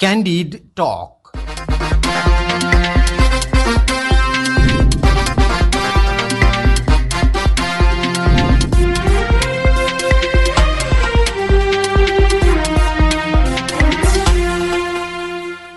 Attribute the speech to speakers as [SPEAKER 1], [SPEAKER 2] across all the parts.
[SPEAKER 1] Candid Talk.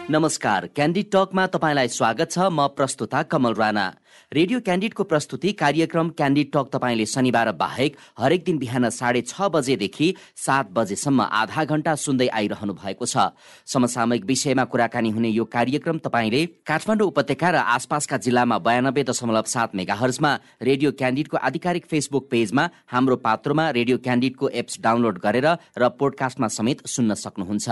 [SPEAKER 2] नमस्कार candid टकमा तपाईँलाई स्वागत छ म प्रस्तुता कमल राणा रेडियो क्यान्डिडको प्रस्तुति कार्यक्रम क्यान्डिड टक तपाईँले शनिबार बाहेक हरेक दिन बिहान साढे छ बजेदेखि सात बजेसम्म आधा घण्टा सुन्दै आइरहनु भएको छ। समसामयिक विषयमा कुराकानी हुने यो कार्यक्रम तपाईँले काठमाडौँ उपत्यका र आसपासका जिल्लामा बयानब्बे दशमलव सात मेगाहर्जमा रेडियो क्यान्डिडको आधिकारिक फेसबुक पेजमा हाम्रो पात्रोमा रेडियो क्यान्डिडको एप्स डाउनलोड गरेर र पोडकास्टमा समेत सुन्न सक्नुहुन्छ।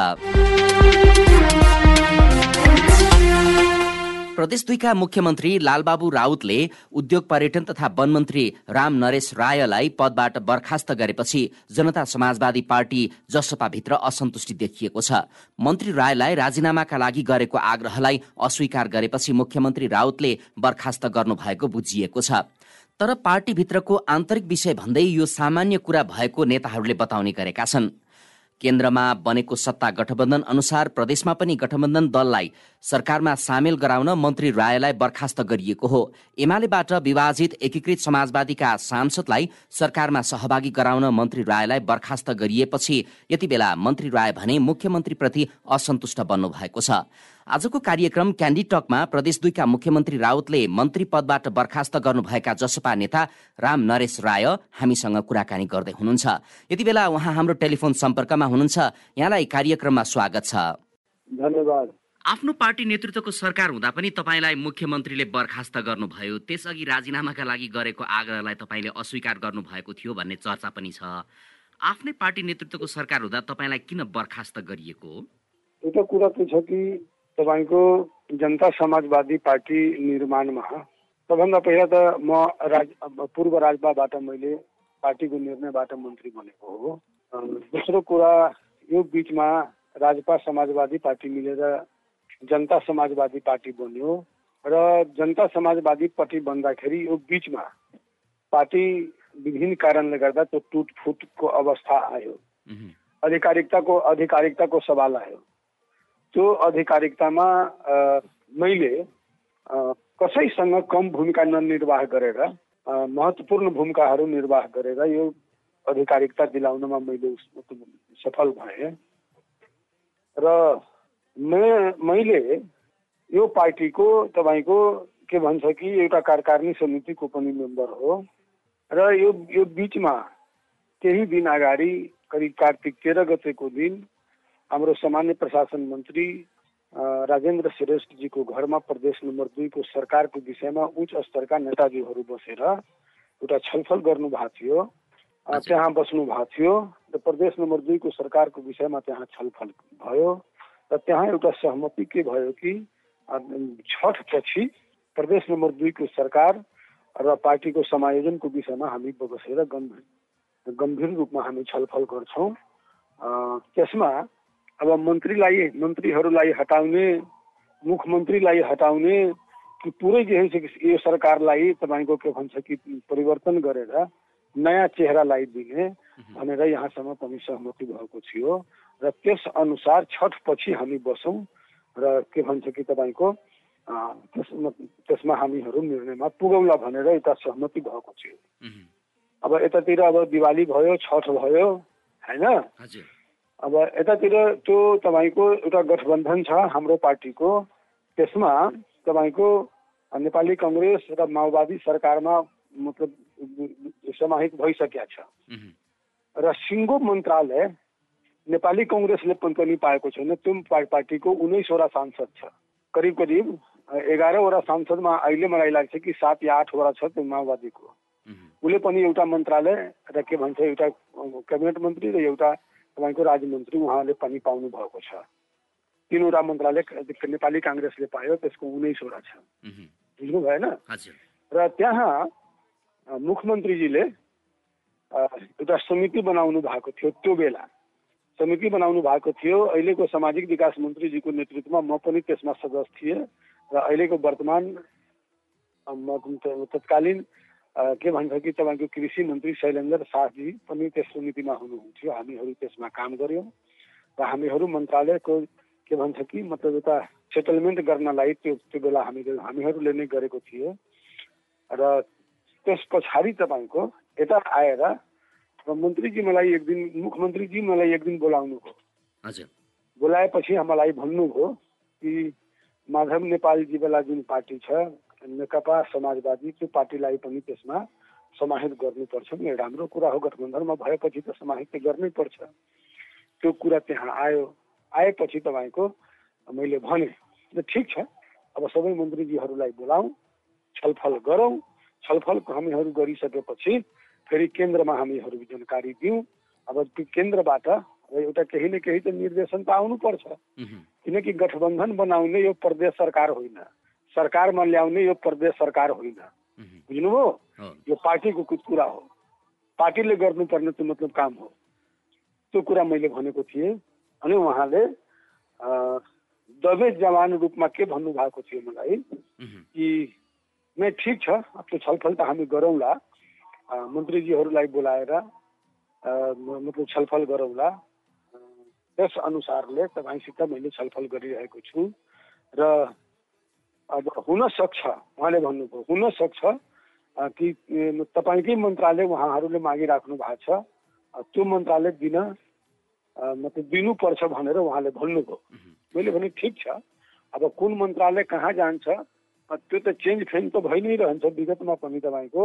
[SPEAKER 2] प्रदेश दुईका मुख्यमन्त्री लालबाबु राउतले उद्योग पर्यटन तथा वन मन्त्री राम नरेश रायलाई पदबाट बर्खास्त गरेपछि जनता समाजवादी पार्टी जसपाभित्र असन्तुष्टि देखिएको छ। मन्त्री रायलाई राजीनामाका लागि गरेको आग्रहलाई अस्वीकार गरेपछि मुख्यमन्त्री राउतले बर्खास्त गर्नुभएको बुझिएको छ। तर पार्टीभित्रको आन्तरिक विषय भन्दै यो सामान्य कुरा भएको नेताहरूले बताउने गरेका छन्। केन्द्रमा बनेको सत्ता गठबन्धन अनुसार प्रदेशमा पनि गठबन्धन दललाई सरकारमा सामेल गराउन मन्त्री रायलाई बर्खास्त गरिएको हो। एमालेबाट विभाजित एकीकृत समाजवादीका सांसदलाई सरकारमा सहभागी गराउन मन्त्री रायलाई बर्खास्त गरिएपछि यति बेला मन्त्री राय भने मुख्यमन्त्रीप्रति असन्तुष्ट बन्नु भएको छ। आजको कार्यक्रम क्यान्डी टकमा प्रदेश दुईका मुख्यमन्त्री राउतले मन्त्री पदबाट बर्खास्त गर्नुभएका जसपा नेता राम नरेश राय हामीसँग कुराकानी गर्दै हुनुहुन्छ। यति बेला उहाँ हाम्रो टेलिफोन सम्पर्कमा हुनुहुन्छ। यहाँलाई कार्यक्रममा स्वागत छ।
[SPEAKER 3] धन्यवाद।
[SPEAKER 2] आफ्नो पार्टी नेतृत्वको सरकार हुँदा पनि तपाईँलाई मुख्यमन्त्रीले बर्खास्त गर्नुभयो। त्यसअघि राजीनामाका लागि गरेको आग्रहलाई तपाईँले अस्वीकार गर्नुभएको थियो भन्ने चर्चा पनि छ। आफ्नै पार्टी नेतृत्वको सरकार हुँदा तपाईँलाई किन बर्खास्त गरिएको?
[SPEAKER 3] एउटा कुरा के छ कि तपाईँको जनता समाजवादी पार्टी निर्माणमा सबभन्दा पहिला त म राज पूर्व राजपाबाट मैले पार्टीको निर्णयबाट मन्त्री बनेको हो। दोस्रो कुरा यो बिचमा राजपा समाजवादी पार्टी मिलेर जनता समाजवादी पार्टी बन्यो र जनता समाजवादी पार्टी बन्दाखेरि यो बिचमा पार्टी विभिन्न कारणले गर्दा त्यो टुटफुटको अवस्था आयो। आधिकारिकताको आधिकारिकताको सवाल आयो। त्यो आधिकारिकतामा मैले कसैसँग कम भूमिका ननिर्वाह गरेर महत्त्वपूर्ण भूमिकाहरू निर्वाह गरेर यो आधिकारिकता दिलाउनमा मैले सफल भएँ। र मैले यो पार्टीको तपाईँको के भन्छ कि एउटा कार्यकारिणी समितिको पनि मेम्बर हो र यो यो बिचमा केही दिन अगाडि करिब कार्तिक तेह्र गतेको दिन हाम्रो सामान्य प्रशासन मन्त्री राजेन्द्र श्रेष्ठजीको घरमा प्रदेश नम्बर दुईको सरकारको विषयमा उच्च स्तरका नेताजीहरू बसेर एउटा छलफल गर्नु भएको थियो त्यहाँ बस्नु भएको थियो र प्रदेश नम्बर दुईको सरकारको विषयमा त्यहाँ छलफल भयो। र त्यहाँ एउटा सहमति के भयो कि छठ पछि प्रदेश नम्बर दुईको सरकार र पार्टीको समायोजनको विषयमा हामी बसेर गम्भीर गम्भीर रूपमा हामी छलफल गर्छौँ। त्यसमा अब मन्त्रीलाई मन्त्रीहरूलाई हटाउने मुख्यमन्त्रीलाई हटाउने कि पुरै जे यो सरकारलाई तपाईँको के भन्छ कि परिवर्तन गरेर नयाँ चेहरा लगाइदिने भनेर यहाँसम्म पनि सहमति भएको थियो र त्यस अनुसार छठ पछि हामी बसौँ र के भन्छ कि तपाईँको त्यसमा त्यसमा हामीहरू निर्णयमा पुगौला भनेर यता सहमति भएको थियो। अब यतातिर अब दिवाली भयो छठ भयो होइन? अब यतातिर त्यो तपाईँको एउटा गठबन्धन छ हाम्रो पार्टीको त्यसमा तपाईँको नेपाली कङ्ग्रेस र माओवादी सरकारमा मतलब समाहित भइसकेका छ। र सिङ्गो मन्त्रालय नेपाली कङ्ग्रेसले पनि पाएको छैन। त्यो पार्टीको उन्नाइसवटा सांसद छ। करिब करिब एघारवटा सांसदमा अहिले मलाई लाग्छ कि सात या आठवटा छ त्यो माओवादीको। उसले पनि एउटा मन्त्रालय र के भन्छ एउटा क्याबिनेट मन्त्री र एउटा तपाईँको राज्यमन्त्री उहाँले पनि पाउनु भएको छ। तिनवटा मन्त्रालय नेपाली काङ्ग्रेसले पायो त्यसको उन्नाइसवटा छ। बुझ्नु भएन र त्यहाँ मुख्यमन्त्रीजीले एउटा समिति बनाउनु भएको थियो त्यो बेला। समिति बनाउनु भएको थियो। अहिलेको सामाजिक विकास मन्त्रीजीको नेतृत्वमा म पनि त्यसमा सदस्य थिएँ र अहिलेको वर्तमान तत्कालीन के भन्छ कि तपाईँको कृषि मन्त्री शैलेन्द्र शाहजी पनि त्यस समितिमा हुनुहुन्थ्यो। हामीहरू त्यसमा काम गऱ्यौँ र हामीहरू मन्त्रालयको के भन्छ कि मतलब यता सेटलमेन्ट गर्नलाई त्यो त्यो बेला हामीले हामीहरूले नै गरेको थिए र त्यस पछाडि तपाईँको यता आएर र मन्त्रीजी मलाई एक दिन मुख्यमन्त्रीजी मलाई एक दिन बोलाउनु भयो।
[SPEAKER 2] हजुर।
[SPEAKER 3] बोलाएपछि मलाई भन्नुभयो कि माधव नेपालजी बेला जुन पार्टी छ नेकपा समाजवादी त्यो पार्टीलाई पनि त्यसमा समाहित गर्नुपर्छ नि राम्रो कुरा हो। गठबन्धनमा भएपछि त समाहित त गर्नै पर्छ त्यो कुरा त्यहाँ आयो। आएपछि तपाईँको मैले भने ठिक छ। अब सबै मन्त्रीजीहरूलाई बोलाउँ छलफल गरौँ। छलफल हामीहरू गरिसकेपछि फेरि केन्द्रमा हामीहरू जानकारी दिउँ। अब त्यो केन्द्रबाट अब एउटा केही न केही त निर्देशन त आउनुपर्छ। किनकि गठबन्धन बनाउने यो प्रदेश सरकार होइन। सरकारमा ल्याउने यो प्रदेश सरकार होइन। बुझ्नुभयो? यो पार्टीको कुरा हो। पार्टीले गर्नुपर्ने त्यो मतलब काम हो। त्यो कुरा मैले भनेको थिएँ अनि उहाँले दबे जवान रूपमा के भन्नुभएको थियो मलाई कि नै ठिक छ अब त्यो छलफल त हामी गरौँला। मन्त्रीजीहरूलाई बोलाएर मतलब छलफल गरौँला। त्यस अनुसारले तपाईँसित मैले छलफल गरिरहेको छु। र अब हुन सक्छ उहाँले भन्नुभयो हुन सक्छ अ, कि तपाईँकै मन्त्रालय उहाँहरूले मागिराख्नु भएको छ। त्यो मन्त्रालय दिन मतलब दिनुपर्छ भनेर उहाँले भन्नुभयो। मैले भने ठिक छ। अब कुन मन्त्रालय कहाँ जान्छ? त्यो त चेन्ज फेन्ज त भइ नै रहन्छ विगतमा पनि तपाईँको।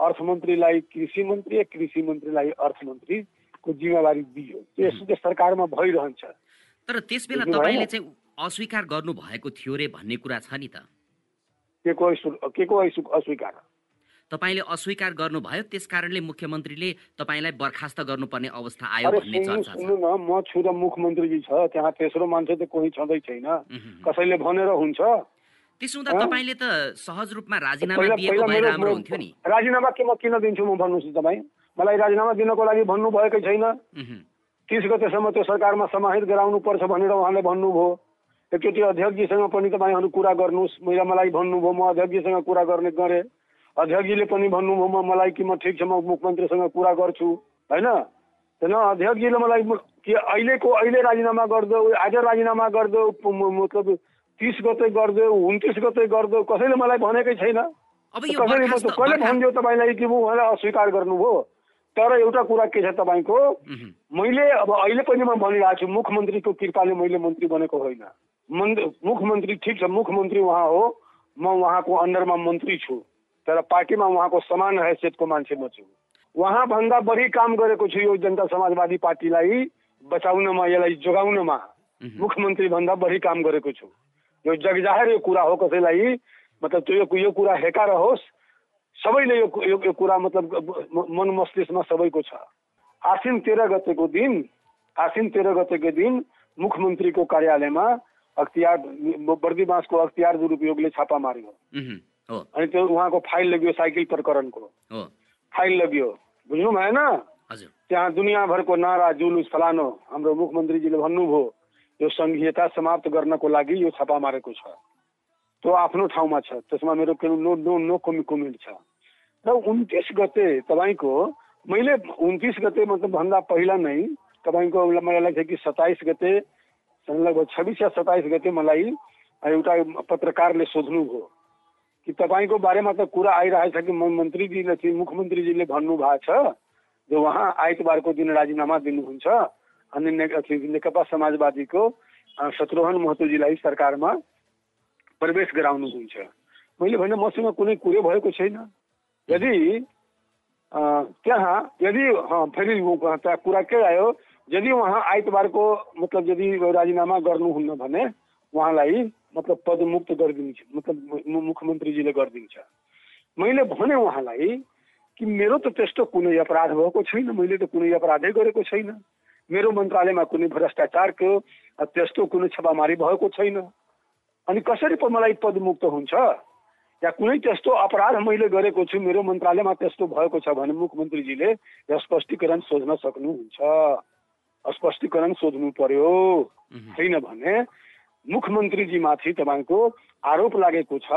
[SPEAKER 3] अर्थमन्त्रीलाई कृषि मन्त्री कृषि मन्त्रीलाई अर्थमन्त्रीको जिम्मेवारी दियो। त्यो त सरकारमा भइरहन्छ।
[SPEAKER 2] तर त्यस बेला तपाईँले? चाहिँ अस्वीकार गर्नु भएको थियो रे भन्ने कुरा छ नि त।
[SPEAKER 3] के को के को अस्वी- अस्वीकार?
[SPEAKER 2] तपाईँले अस्वीकार गर्नुभयो त्यस कारणले मुख्यमन्त्रीले तपाईँलाई बर्खास्त गर्नुपर्ने अवस्था आयो भन्ने
[SPEAKER 3] सुन्नु
[SPEAKER 2] चर्चा छ।
[SPEAKER 3] न म छु र मुख्यमन्त्रीजी छ त्यहाँ तेस्रो मान्छे त कोही छँदै छैन। कसैले भनेर हुन्छ?
[SPEAKER 2] त्यसो हुँदा? तपाईँले त सहज रूपमा राजीनामा दिएको भए
[SPEAKER 3] मेरो
[SPEAKER 2] राम्रो हुन्थ्यो नि।
[SPEAKER 3] राजीनामा के म किन दिन्छु म भन्नुहोस् तपाईँ? मलाई राजीनामा दिनको लागि भन्नुभएकै छैन। तिस गतेसम्म त्यो सरकारमा समाहित गराउनु पर्छ भनेर उहाँले भन्नुभयो। एकचोटि अध्यक्षजीसँग पनि तपाईँहरू कुरा गर्नुहोस्। मैले मलाई भन्नुभयो म अध्यक्षजीसँग कुरा गर्ने गरेँ। अध्यक्षजीले पनि भन्नुभयो म मलाई कि म ठिक छ म मुख्यमन्त्रीसँग कुरा गर्छु। होइन? होइन अध्यक्षजीले मलाई कि अहिलेको अहिले राजीनामा गरिदेऊ आज राजीनामा गरिदेऊ मतलब तिस गते गरिदेऊ उन्तिस गते गरिदेऊ कसैले मलाई भनेकै छैन। कसैले
[SPEAKER 2] बर्खा-
[SPEAKER 3] भनिदियो तपाईँलाई कि उहाँलाई अस्वीकार गर्नुभयो तर एउटा कुरा के छ तपाईँको मैले अब अहिले पनि म भनिरहेको छु मुख्यमन्त्रीको कृपाले मैले मन्त्री बनेको होइन। मन्त्री मुख्यमन्त्री ठिक छ मुख्यमन्त्री उहाँ हो। म उहाँको अन्डरमा मन्त्री छु। तर पार्टीमा उहाँको समान हैसियतको मान्छे म छु। उहाँभन्दा बढी काम गरेको छु यो जनता समाजवादी पार्टीलाई बचाउनमा यसलाई जोगाउनमा। मुख्यमन्त्री भन्दा बढी काम गरेको छु। यो जगजाहेर यो कुरा हो कसैलाई मतलब त्यो यो- कुरा हेका रहोस्। सबैले यो यो, यो कुरा मतलब मन मस्तिष्कमा सबैको छ। आसिन तेह्र गतेको दिन आसिन तेह्र गतेको दिन मुख्यमन्त्रीको कार्यालयमा अख्तियार बर्दी बाँसको अख्तियार दुरुपयोगले छापा मार्यो। अनि त्यो उहाँको फाइल लग्यो साइकल प्रकरणको। फाइल लग्यो। बुझ्नु भएन त्यहाँ दुनियाँभरको नारा जुलुस फलानो हाम्रो मुख्यमन्त्रीजीले भन्नुभयो यो सङ्घीयता समाप्त गर्नको लागि यो छापा मारेको छ। त्यो आफ्नो ठाउँमा छ त्यसमा मेरो नो नो नो कमि कमेन्ट छ। र उन्तिस गते तपाईँको मैले उन्तिस गते मतलब भन्दा पहिला नै तपाईँको मलाई लाग्छ कि सत्ताइस गते लगभग छब्बिस या सत्ताइस गते मलाई एउटा पत्रकारले सोध्नुभयो कि तपाईँको बारेमा त कुरा आइरहेछ कि मन्त्रीजीले मुख्यमन्त्रीजीले भन्नुभएको छ जो उहाँ आइतबारको दिन राजीनामा दिनुहुन्छ अनि नेकपा समाजवादीको शत्रुघ्न महतोजीलाई सरकारमा प्रवेश गराउनुहुन्छ मैले भने मसँग कुनै कुरो भएको छैन। यदि त्यहाँ यदि फेरि कुरा के आयो यदि उहाँ आइतबारको मतलब यदि राजीनामा गर्नुहुन्न भने उहाँलाई मतलब पदमुक्त गरिदिन्छ मतलब मुख्यमन्त्रीजीले गरिदिन्छ। मैले भने उहाँलाई कि मेरो त त्यस्तो कुनै अपराध भएको छैन मैले त कुनै अपराधै गरेको छैन। मेरो मन्त्रालयमा कुनै भ्रष्टाचारको त्यस्तो कुनै छापामारी भएको छैन। अनि कसरी मलाई पदमुक्त हुन्छ? या कुनै त्यस्तो अपराध मैले गरेको छु मेरो मन्त्रालयमा त्यस्तो भएको छ भने मुख्यमन्त्रीजीले स्पष्टीकरण सोध्न सक्नुहुन्छ। स्पष्टीकरण सोध्नु पर्यो।
[SPEAKER 2] उहुँ,
[SPEAKER 3] छैन भने मुख्यमन्त्रीजीमाथि तपाईँको आरोप लागेको छ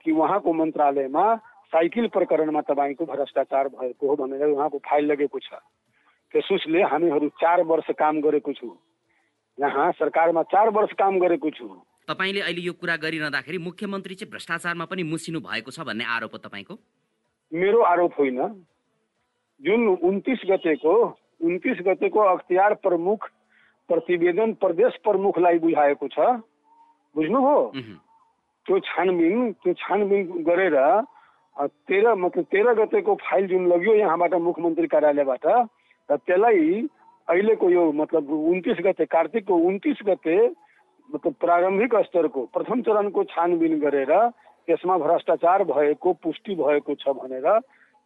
[SPEAKER 3] कि उहाँको मन्त्रालयमा साइकल प्रकरणमा तपाईँको भ्रष्टाचार भएको हो भनेर उहाँको फाइल लगेको छ। त्यसोसले हामीहरू चार वर्ष काम गरेको छु। यहाँ सरकारमा चार वर्ष काम गरेको छु।
[SPEAKER 2] तपाईँले अहिले यो कुरा गरिरहँदाखेरि मुख्यमन्त्री चाहिँ भ्रष्टाचारमा पनि मुसिनु भएको छ भन्ने आरोप हो तपाईँको?
[SPEAKER 3] मेरो आरोप होइन। जुन उन्तिस गतेको उन्तिस गतेको अख्तियार प्रमुख प्रतिवेदन प्रदेश प्रमुखलाई बुझाएको छ। बुझ्नुभयो त्यो छानबिन त्यो छानबिन गरेर तेह्र मतलब तेह्र गतेको फाइल जुन लग्यो यहाँबाट मुख्यमन्त्री कार्यालयबाट र त्यसलाई अहिलेको यो मतलब उन्तिस गते कार्तिकको उन्तिस गते मतलब प्रारम्भिक स्तरको प्रथम चरणको छानबिन गरेर त्यसमा भ्रष्टाचार भएको पुष्टि भएको छ भनेर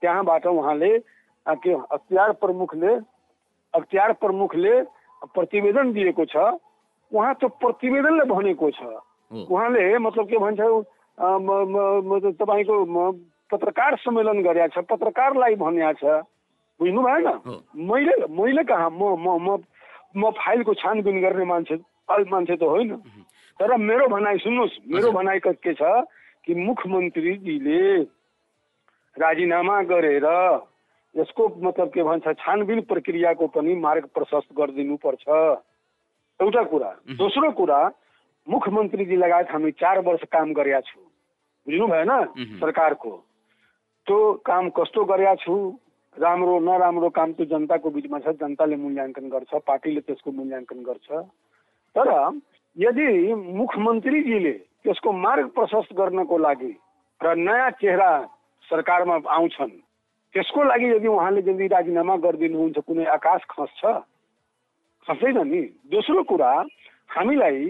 [SPEAKER 3] त्यहाँबाट उहाँले के अख्तियार प्रमुखले अख्तियार प्रमुखले प्रतिवेदन दिएको छ। उहाँ त्यो प्रतिवेदनले भनेको छ। उहाँले मतलब के भन्छ तपाईँको पत्रकार सम्मेलन गरेका छ पत्रकारलाई भनेको छ। बुझ्नु भएन? मैले मैले कहाँ? म म म म फाइलको छानबिन गर्ने मान्छे मान्छे त होइन। तर मेरो भनाइ सुन्नुहोस्। मेरो। भनाइ क- के छ कि मुख्यमन्त्रीजीले राजीनामा गरेर यसको मतलब के भन्छ छानबिन प्रक्रियाको पनि मार्ग प्रशस्त गरिदिनु पर्छ एउटा कुरा। दोस्रो कुरा मुख्यमन्त्रीजी लगायत हामी चार वर्ष काम गरेका छु। बुझ्नु भएन। सरकारको। त्यो काम कस्तो गरेका छु? राम्रो नराम्रो काम त्यो जनताको बिचमा छ जनताले मूल्याङ्कन गर्छ पार्टीले त्यसको मूल्याङ्कन गर्छ। तर यदि मुख्यमन्त्रीजीले त्यसको मार्ग प्रशस्त गर्नको लागि र नयाँ चेहरा सरकारमा आउँछन् त्यसको लागि यदि उहाँले यदि राजीनामा गरिदिनुहुन्छ कुनै आकाश खस्छ खस्दैन नि। दोस्रो कुरा हामीलाई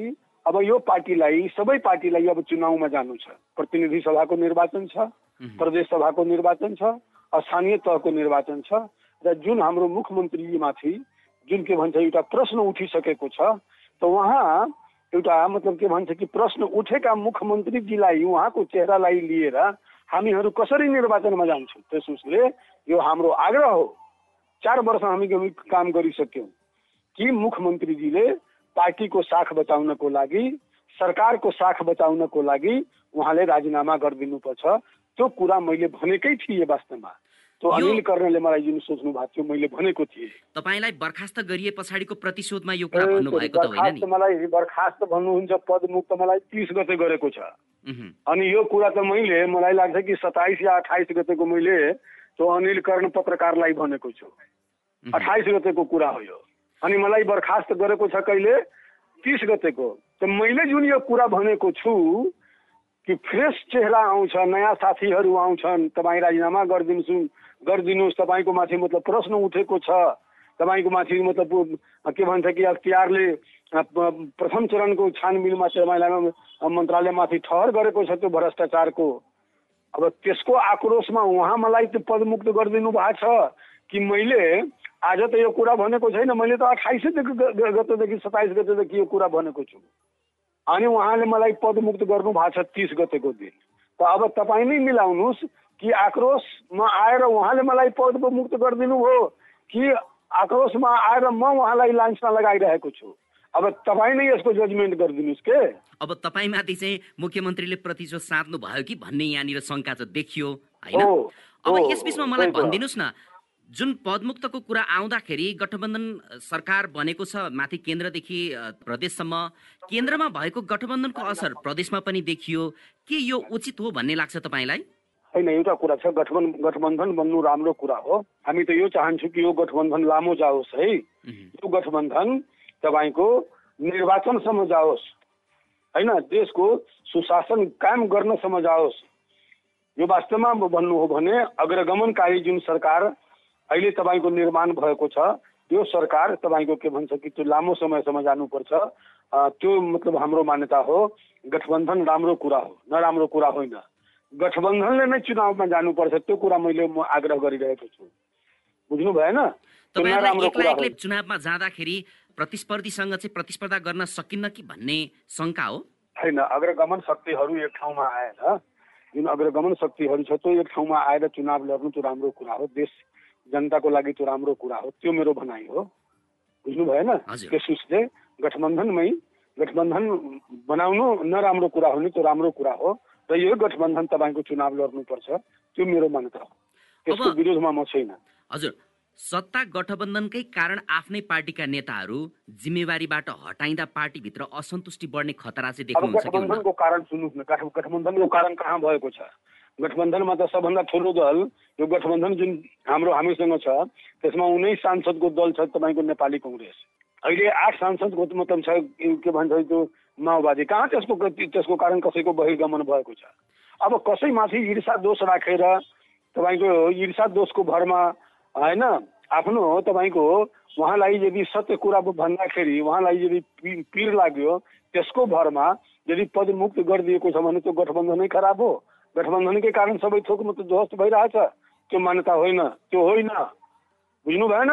[SPEAKER 3] अब यो पार्टीलाई सबै पार्टीलाई अब चुनावमा जानु छ। प्रतिनिधि सभाको निर्वाचन छ प्रदेश सभाको निर्वाचन छ। स्थानीय तहको निर्वाचन छ र जुन हाम्रो मुख्यमन्त्रीमाथि जुन के भन्छ एउटा प्रश्न उठिसकेको छ त उहाँ एउटा मतलब के भन्छ कि प्रश्न उठेका मुख्यमन्त्रीजीलाई उहाँको चेहरालाई लिएर हामीहरू कसरी निर्वाचनमा जान्छौँ? त्यस उसले यो हाम्रो आग्रह हो। चार वर्ष हामी काम गरिसक्यौँ कि मुख्यमन्त्रीजीले पार्टीको साख बचाउनको लागि सरकारको साख बचाउनको लागि उहाँले राजीनामा गरिदिनुपर्छ। त्यो कुरा मैले भनेकै थिएँ वास्तवमा। त्यो अनिल कर्णले मलाई जुन सोच्नु भएको थियो मैले भनेको थिएँ।
[SPEAKER 2] तपाईँलाई बर्खास्त गरिए पछाडिको प्रतिशोधमा यो कुरा
[SPEAKER 3] ए,
[SPEAKER 2] भन्नुभएको त होइन
[SPEAKER 3] बर्खास्त
[SPEAKER 2] नि
[SPEAKER 3] मलाई बर्खास्त भन्नुहुन्छ पदमुक्त मलाई तिस गते गरेको छ। अनि यो कुरा त मैले मलाई लाग्छ कि सत्ताइस या अठाइस गतेको मैले त्यो अनिल कर्ण पत्रकारलाई भनेको छु। अठाइस गतेको कुरा हो यो। अनि मलाई बर्खास्त गरेको छ कहिले? तिस गतेको। त मैले जुन यो कुरा भनेको छु कि फ्रेस चेहरा आउँछ नयाँ साथीहरू आउँछन्। तपाईँ राजीनामा गरिदिन्छु गरिदिनुहोस्। तपाईँको माथि मतलब प्रश्न उठेको छ। तपाईँको माथि मतलब के भन्छ कि अख्तियारले प्रथम चरणको छानबिनमा तपाईँलाई मन्त्रालयमाथि ठहर गरेको छ त्यो भ्रष्टाचारको। अब त्यसको आक्रोशमा उहाँ मलाई त्यो पदमुक्त गरिदिनु भएको छ कि मैले आज त यो कुरा भनेको छैन। मैले त अठाइसैदेखि गतेदेखि सत्ताइस गतेदेखि यो कुरा भनेको छु। अनि उहाँले मलाई पदमुक्त गर्नु भएको छ तिस गतेको दिन। त अब तपाईँ नै मिलाउनुहोस् कि आक्रोशमा आएर उहाँले मलाई पदमुक्त गरिदिनु हो कि आक्रोशमा आएर म उहाँलाई लान्चमा लगाइरहेको छु। अब तपाईँ नै यसको जजमेन्ट गरिदिनुहोस् के?
[SPEAKER 2] अब तपाईँमाथि चाहिँ मुख्यमन्त्रीले प्रतिशोध साध्नु भयो कि भन्ने यहाँनिर शङ्का चाहिँ देखियो होइन? अब यस बिचमा मलाई
[SPEAKER 3] त।
[SPEAKER 2] भनिदिनुहोस् न जुन पदमुक्तको कुरा आउँदाखेरि गठबन्धन सरकार बनेको छ माथि केन्द्रदेखि प्रदेशसम्म केन्द्रमा भएको गठबन्धनको असर प्रदेशमा पनि देखियो। के यो उचित हो भन्ने लाग्छ तपाईँलाई?
[SPEAKER 3] होइन एउटा कुरा छ गठबन्धन गठबन्धन बन्नु राम्रो कुरा हो। हामी त यो चाहन्छौँ कि यो गठबन्धन लामो जाओस् है। यो गठबन्धन तपाईँको निर्वाचनसम्म जाओस् होइन। देशको सुशासन कायम गर्नसम्म जाओस्। यो वास्तवमा भन्नु हो भने अग्रगमनकारी जुन सरकार अहिले तपाईँको निर्माण भएको छ त्यो सरकार तपाईँको के भन्छ कि त्यो लामो समयसम्म जानुपर्छ। त्यो मतलब हाम्रो मान्यता हो। गठबन्धन राम्रो कुरा हो नराम्रो कुरा होइन। गठबन्धनले नै चुनावमा जानुपर्छ त्यो कुरा मैले म आग्रह गरिरहेको छु। बुझ्नु भएन?
[SPEAKER 2] चुनावमा जाँदाखेरि प्रतिस्पर्धीसँग चाहिँ प्रतिस्पर्धा गर्न सकिन्न कि भन्ने शङ्का हो?
[SPEAKER 3] छैन अग्रगमन शक्तिहरू एक ठाउँमा आएर जुन अग्रगमन शक्तिहरू छ त्यो एक ठाउँमा आएर चुनाव लड्नु त्यो राम्रो कुरा हो। देश जनताको लागि त्यो राम्रो कुरा हो त्यो मेरो भनाइ हो। बुझ्नु भएन उसले गठबन्धनमै गठबन्धन बनाउनु नराम्रो कुरा हो नि त्यो राम्रो कुरा हो र यो गठबन्धन तपाईँको चुनाव लड्नुपर्छ त्यो मेरो मान्यता हो। त्यसको विरोधमा म छैन।
[SPEAKER 2] हजुर सत्ता गठबन्धनकै कारण आफ्नै पार्टीका नेताहरू जिम्मेवारीबाट हटाइँदा पार्टीभित्र असन्तुष्टि बढ्ने खतरा चाहिँ देख्नुहुन्छ?
[SPEAKER 3] गठबन्धनको कारण सुन्नुहोस् न गठ- गठबन्धनको कारण कहाँ भएको छ? गठबन्धनमा त सबभन्दा ठुलो दल यो गठबन्धन जुन हाम्रो हामीसँग छ त्यसमा उन्नाइस सांसदको दल छ तपाईँको नेपाली कङ्ग्रेस। अहिले आठ सांसदको मतलब छ के भन्छ त्यो माओवादी। कहाँ त्यसको त्यसको कारण कसैको बहिर्गमन भएको छ? अब कसैमाथि ईर्षा दोष राखेर तपाईँको ईर्षा दोषको भरमा होइन आफ्नो तपाईँको उहाँलाई यदि सत्य कुरा भन्दाखेरि उहाँलाई यदि पीर लाग्यो त्यसको भरमा यदि पदमुक्त गरिदिएको छ भने त्यो गठबन्धनै खराब हो। गठबन्धनकै कारण सबै थोक मात्र ध्वस्त भइरहेछ त्यो मान्यता होइन त्यो होइन। बुझ्नु भएन।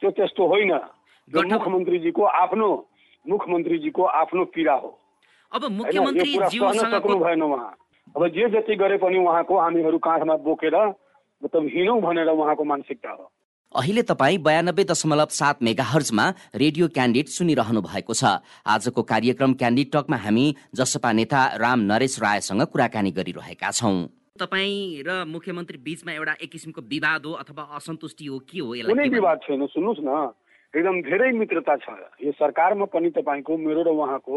[SPEAKER 3] त्यो त्यस्तो होइन। मुख्यमन्त्रीजीको आफ्नो मुख्यमन्त्रीजीको आफ्नो पीडा हो।
[SPEAKER 2] अब
[SPEAKER 3] भएन उहाँ। अब जे जति गरे पनि उहाँको हामीहरू काँधमा बोकेर मतलब हिँडौँ भनेर उहाँको मानसिकता हो।
[SPEAKER 2] अहिले तपाईँ बयानब्बे दशमलव सात मेगाहर्जमा रेडियो क्यान्डिड सुनिरहनु भएको छ। आजको कार्यक्रम क्यान्डिड टकमा हामी जसपा नेता राम नरेश रायसँग कुराकानी गरिरहेका छौँ। तपाईँ र मुख्यमन्त्री बीचमा एउटा एक किसिमको विवाद हो अथवा असन्तुष्टि हो के हो यसलाई?
[SPEAKER 3] विवाद छैन सुन्नुहोस् न। एकदम धेरै मित्रता छ। यो सरकारमा पनि तपाईँको मेरो र उहाँको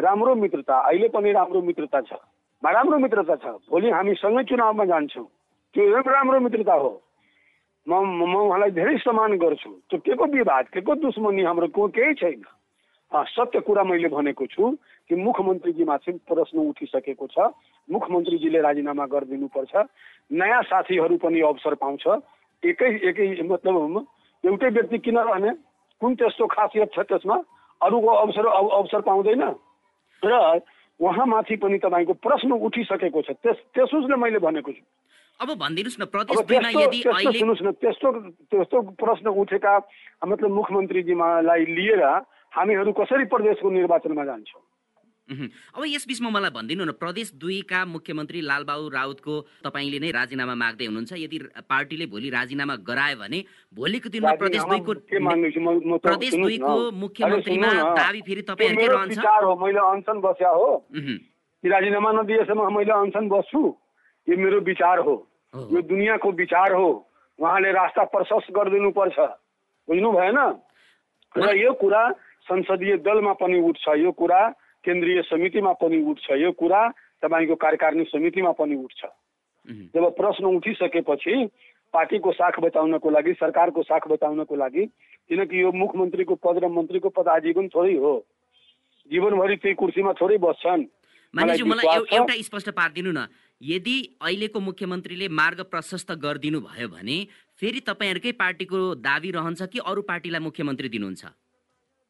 [SPEAKER 3] राम्रो मित्रता अहिले पनि राम्रो मित्रता छ। राम्रो मित्रता छ? भोलि हामी सँगै चुनावमा जान्छौँ। त्यो एकदम राम्रो मित्रता हो। म म उहाँलाई धेरै सम्मान गर्छु। त्यो के को विवाद के को दुश्मनी हाम्रो को केही छैन। सत्य कुरा मैले भनेको छु कि मुख्यमन्त्रीजीमाथि प्रश्न उठिसकेको छ। मुख्यमन्त्रीजीले राजीनामा गरिदिनुपर्छ। नयाँ साथीहरू पनि अवसर पाउँछ। एकै एकै मतलब एउटै व्यक्ति किन रहने कुन त्यस्तो खासियत छ त्यसमा? अरूको अवसर अव- अवसर पाउँदैन। र उहाँमाथि पनि तपाईँको प्रश्न उठिसकेको छ। त्यस त्यस उसले मैले भनेको छु।
[SPEAKER 2] अब भनिदिनुहोस् न प्रदेश
[SPEAKER 3] त्यस्तो
[SPEAKER 2] यदि अहिले
[SPEAKER 3] सुन्नुहोस् न त्यस्तो त्यस्तो प्रश्न उठेका मतलब मुख्यमन्त्रीजीमालाई लिएर हामीहरू कसरी प्रदेशको निर्वाचनमा जान्छौँ।
[SPEAKER 2] अब यस बिचमा मलाई भनिदिनु न प्रदेश दुईका मुख्यमन्त्री लालबाबु राउतको तपाईँले नै राजीनामा माग्दै हुनुहुन्छ यदि पार्टीले भोलि राजीनामा गरायो भने भोलिको दिनमा प्रदेश दुईको प्रदेश दुईको। मुख्यमन्त्रीमा। दाबी फेरि तपाईँहरूकै रहन्छ
[SPEAKER 3] मैले अनसन बस्या हो राजीनामा नदिएसम्म मैले अनसन बस्छु यो मेरो विचार हो। यो दुनियाँको विचार हो उहाँले रास्ता प्रशस्त गरिदिनुपर्छ बुझ्नु भएन र यो कुरा संसदीय दलमा पनि उठ्छ यो कुरा केन्द्रीय समितिमा पनि उठ्छ यो कुरा तपाईँको कार्यकारिणी समितिमा पनि उठ्छ। जब प्रश्न उठिसकेपछि पार्टीको साख बचाउनको लागि सरकारको साख बचाउनको लागि किनकि यो मुख्यमन्त्रीको पद र मन्त्रीको पद आजीवन थोरै हो। जीवनभरि त्यही कुर्सीमा थोरै बस्छन्।
[SPEAKER 2] एउटा स्पष्ट पारिदिनु न। यदि अहिलेको मुख्यमन्त्रीले मार्ग प्रशस्त गरिदिनु भयो भने फेरि तपाईँहरूकै पार्टीको दाबी रहन्छ कि अरू पार्टीलाई मुख्यमन्त्री दिनुहुन्छ?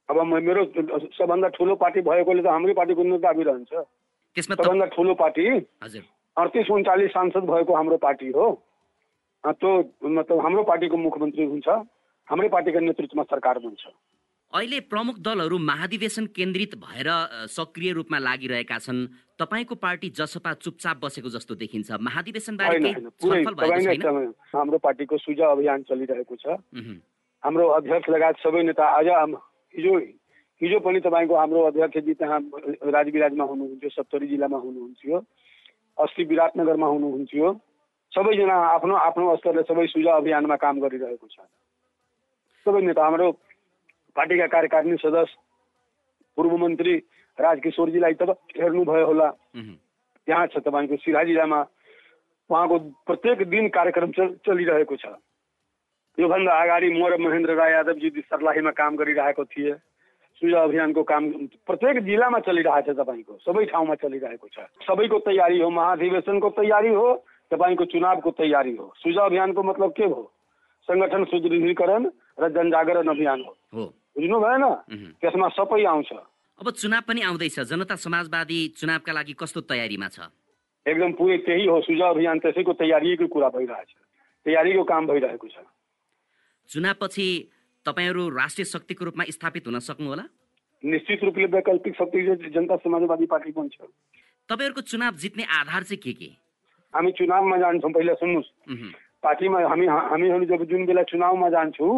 [SPEAKER 3] अब मेरो सबभन्दा ठुलो पार्टी भएकोले त हाम्रै पार्टीको नै दाबी रहन्छ।
[SPEAKER 2] त्यसमा
[SPEAKER 3] सबभन्दा ठुलो पार्टी
[SPEAKER 2] हजुर।
[SPEAKER 3] अडतिस उन्चालिस सांसद भएको हाम्रो पार्टी हो। त्यो मतलब हाम्रो पार्टीको मुख्यमन्त्री हुन्छ हाम्रै पार्टीका नेतृत्वमा सरकार बन्छ।
[SPEAKER 2] अहिले प्रमुख दलहरू महाधिवेशन केन्द्रित भएर सक्रिय रूपमा लागिरहेका छन्। तपाईँको पार्टी जसपा चुपचाप बसेको जस्तो देखिन्छ।
[SPEAKER 3] हाम्रो पार्टीको सुझाव अभियान चलिरहेको छ। हाम्रो अध्यक्ष लगायत सबै नेता आज हाम- हिजो हिजो पनि तपाईँको हाम्रो अध्यक्षजी त्यहाँ राजविराजमा हुनुहुन्थ्यो सप्तरी जिल्लामा हुनुहुन्थ्यो अस्ति विराटनगरमा हुनुहुन्थ्यो। सबैजना आफ्नो आफ्नो स्तरले सबै सुझाव अभियानमा काम गरिरहेको छ। सबै नेता हाम्रो पार्टीका कार्यकारिणी सदस्य पूर्व मन्त्री राजकिशोरजीलाई त हेर्नुभयो होला। त्यहाँ छ तपाईँको सिराहा जिल्लामा उहाँको प्रत्येक दिन कार्यक्रम चल चलिरहेको छ योभन्दा अगाडि म र महेन्द्र राय यादवजी सर्लाहीमा काम गरिरहेको थिए सुझाव अभियानको काम प्रत्येक जिल्लामा चलिरहेछ तपाईँको सबै ठाउँमा चलिरहेको छ सबैको तयारी हो महाधिवेशनको तयारी हो तपाईँको चुनावको तयारी हो सुझाव अभियानको मतलब के हो सङ्गठन सुदृढीकरण र जनजागरण अभियान हो बुझ्नु भएन। त्यसमा सबै आउँछ।
[SPEAKER 2] अब चुनाव पनि आउँदैछ। जनता समाजवादी चुनावका लागि कस्तो तयारीमा छ?
[SPEAKER 3] एकदम पुरै त्यही हो। सुझाव अभियान त्यसैको तयारीको कुरा भइरहेछ तयारीको काम भइरहेको छ।
[SPEAKER 2] चुनावपछि तपाईँहरू राष्ट्रिय शक्तिको रूपमा स्थापित हुन सक्नुहोला?
[SPEAKER 3] निश्चित रूपले वैकल्पिक शक्ति जनता समाजवादी पार्टी बन्छ।
[SPEAKER 2] तपाईँहरूको चुनाव जित्ने आधार चाहिँ के के?
[SPEAKER 3] हामी चुनावमा जान्छौँ। पहिला सुन्नुहोस्। पार्टीमा हामी हामीहरू जब जुन बेला चुनावमा जान्छौँ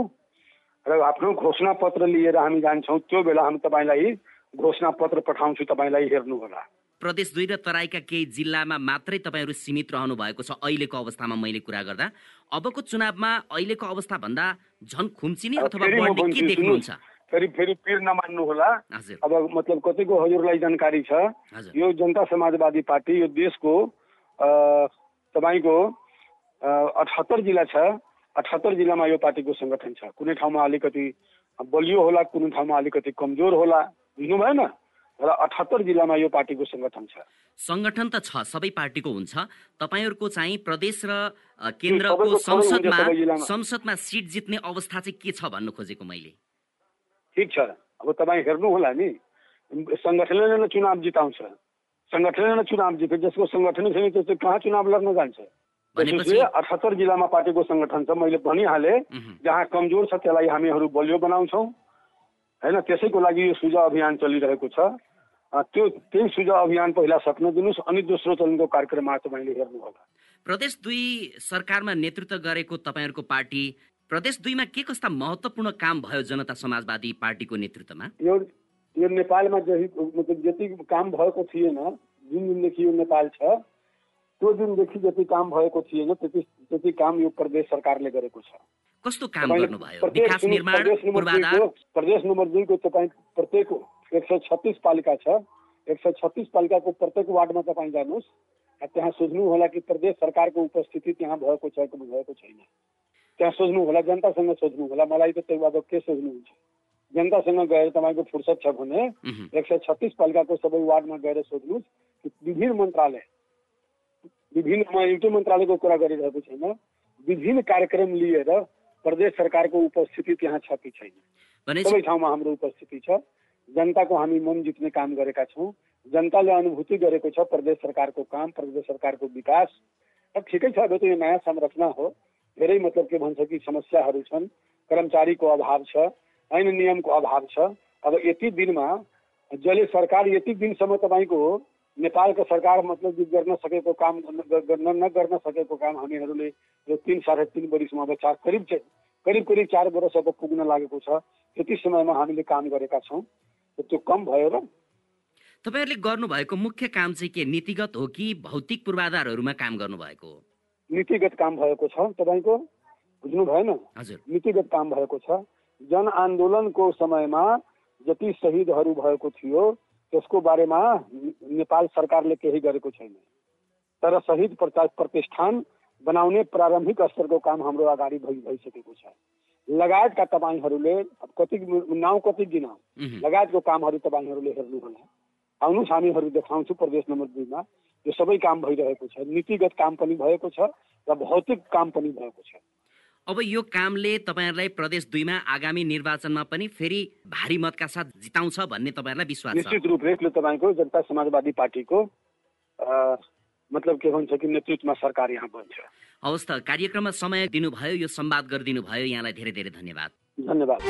[SPEAKER 3] र आफ्नो घोषणा पत्र लिएर हामी जान्छौँ त्यो बेला हामी तपाईँलाई घोषणा पत्र पठाउँछु तपाईँलाई हेर्नु होला।
[SPEAKER 2] प्रदेश दुई र तराईका केही जिल्लामा मात्रै तपाईँहरू सीमित रहनु भएको छ अहिलेको अवस्थामा मैले कुरा गर्दा। अबको चुनावमा अहिलेको अवस्था भन्दा झन खुम्चिने अथवा के देख्नुहुन्छ?
[SPEAKER 3] फेरि फेरि पिर नमान्नु होला।
[SPEAKER 2] हजुर।
[SPEAKER 3] अब मतलब कतिको हजुरलाई जानकारी छ यो जनता समाजवादी पार्टी यो देशको तपाईँको अठहत्तर जिल्ला छ। अठहत्तर जिल्लामा यो पार्टीको सङ्गठन छ। कुनै ठाउँमा अलिकति बलियो होला कुनै ठाउँमा अलिकति कमजोर होला बुझ्नु भएन? र अठहत्तर जिल्लामा यो पार्टीको सङ्गठन छ।
[SPEAKER 2] सङ्गठन त छ सबै पार्टीको हुन्छ। तपाईँहरूको चाहिँ प्रदेश र केन्द्रको संसदमा। संसदमा सिट जित्ने अवस्था चाहिँ के छ भन्नु खोजेको मैले?
[SPEAKER 3] ठिक छ। अब तपाईँ हेर्नु होला नि। सङ्गठनले नै चुनाव जिताउँछ। सङ्गठनले नै चुनाव जित्छ। जसको सङ्गठनै छैन त्यो चाहिँ कहाँ चुनाव लड्न जान्छ? त्यसैले अठहत्तर जिल्लामा पार्टीको सङ्गठन छ मैले भनिहालेँ जहाँ कमजोर छ त्यसलाई हामीहरू बलियो बनाउँछौँ। होइन त्यसैको लागि यो सुझाव अभियान चलिरहेको छ। त्यो त्यही सुझाव अभियान पहिला सक्न दिनुहोस् अनि दोस्रो चरणको कार्यक्रममा तपाईँले हेर्नु होला।
[SPEAKER 2] प्रदेश दुई सरकारमा नेतृत्व गरेको तपाईँहरूको पार्टी प्रदेश दुईमा के कस्ता महत्वपूर्ण काम भयो जनता समाजवादी पार्टीको नेतृत्वमा?
[SPEAKER 3] यो यो नेपालमा जति काम भएको थिएन जुन दिनदेखि यो नेपाल छ त्यो दिनदेखि जति काम भएको थिएन त्यति त्यति काम यो प्रदेश सरकारले गरेको छ।
[SPEAKER 2] कस्तो काम गर्नुभयो?
[SPEAKER 3] प्रदेश
[SPEAKER 2] विकास निर्माण
[SPEAKER 3] प्रदेश नम्बर
[SPEAKER 2] पूर्वाधार?
[SPEAKER 3] दुईको प्रदेश नम्बर दुईको तपाईँ प्रत्येक एक सय छत्तिस पालिका छ। एक सय छत्तिस पालिकाको प्रत्येक वार्डमा तपाईँ जानुहोस्। र त्यहाँ सोध्नु होला कि प्रदेश सरकारको उपस्थिति त्यहाँ भएको छ कि भएको छैन। त्यहाँ सोध्नु होला जनतासँग सोध्नु होला। मलाई त त्यो बाबत के सोध्नुहुन्छ जनतासँग गएर तपाईँको फुर्सद छ भने एक सय छत्तिस पालिकाको सबै वार्डमा गएर सोध्नुहोस् कि विभिन्न मन्त्रालय विभिन्न म एउटै मन्त्रालयको कुरा गरिरहेको छैन। विभिन्न कार्यक्रम लिएर प्रदेश सरकारको उपस्थिति त्यहाँ छ कि छैन? सबै ठाउँमा हाम्रो उपस्थिति छ। जनताको हामी मन जित्ने काम गरेका छौँ। जनताले अनुभूति गरेको छ प्रदेश सरकारको काम प्रदेश सरकारको विकास। र ठिकै छ अब त यो नयाँ संरचना हो। धेरै मतलब के भन्छ कि समस्याहरू छन्। कर्मचारीको अभाव छ ऐन नियमको अभाव छ। अब यति दिनमा जसले सरकार यति दिनसम्म तपाईँको नेपालको सरकार मतलब कि गर्न सकेको काम गर्न नगर्न सकेको काम हामीहरूले यो तिन साढे तिन वर्षमा अब चार करिब करिब करिब चार वर्ष अब पुग्न लागेको छ। त्यति समयमा हामीले काम गरेका छौँ। त्यो कम भयो र
[SPEAKER 2] तपाईँहरूले गर्नुभएको मुख्य काम चाहिँ के? नीतिगत हो कि भौतिक पूर्वाधारहरूमा काम गर्नुभएको हो?
[SPEAKER 3] नीतिगत काम भएको छ। तपाईँको बुझ्नु भएन?
[SPEAKER 2] हजुर।
[SPEAKER 3] नीतिगत काम भएको छ। जनआन्दोलनको समयमा जति शहीदहरू भएको थियो त्यसको बारेमा नेपाल सरकारले केही गरेको छैन। तर शहीद प्रतिष्ठान बनाउने प्रारम्भिक स्तरको काम हाम्रो अगाडि भइ भइसकेको छ। लगायतका तपाईँहरूले कति नाउँ कति दिन लगायतको कामहरू तपाईँहरूले हेर्नुहोला। आउनुहोस् हामीहरू देखाउँछु प्रदेश नम्बर दुईमा। यो सबै काम भइरहेको छ। नीतिगत काम पनि भएको छ र भौतिक काम पनि भएको छ।
[SPEAKER 2] अब यो कामले तपाईँहरूलाई प्रदेश दुईमा आगामी निर्वाचनमा पनि फेरि भारी मतका साथ जिताउँछ भन्ने तपाईँहरूलाई विश्वास
[SPEAKER 3] निश्चित रूपले तपाईँको जनता समाजवादी पार्टीको मतलब के भन्छ कि नेतृत्वमा सरकार यहाँ बन्छ।
[SPEAKER 2] हवस् त कार्यक्रममा समय दिनुभयो यो संवाद गरिदिनु भयो यहाँलाई धेरै धेरै धन्यवाद।
[SPEAKER 3] धन्यवाद।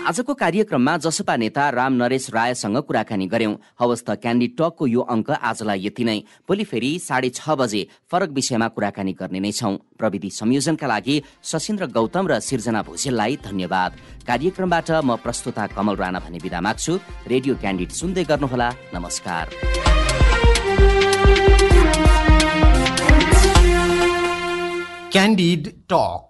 [SPEAKER 2] आजको कार्यक्रममा जसपा नेता राम नरेश रायसँग कुराकानी गर्यौं हवस् त क्यान्डी टकको यो अङ्क आजलाई यति नै। भोलि फेरि साढे छ बजे फरक विषयमा कुराकानी गर्ने नै छौं। प्रविधि संयोजनका लागि सशिन्द्र गौतम र सिर्जना भुजेललाई धन्यवाद। कार्यक्रमबाट म प्रस्तुता कमल राणा भने विदा माग्छु। रेडियो क्यान्डिड सुन्दै गर्नुहोला। नमस्कार।
[SPEAKER 1] Candid Talk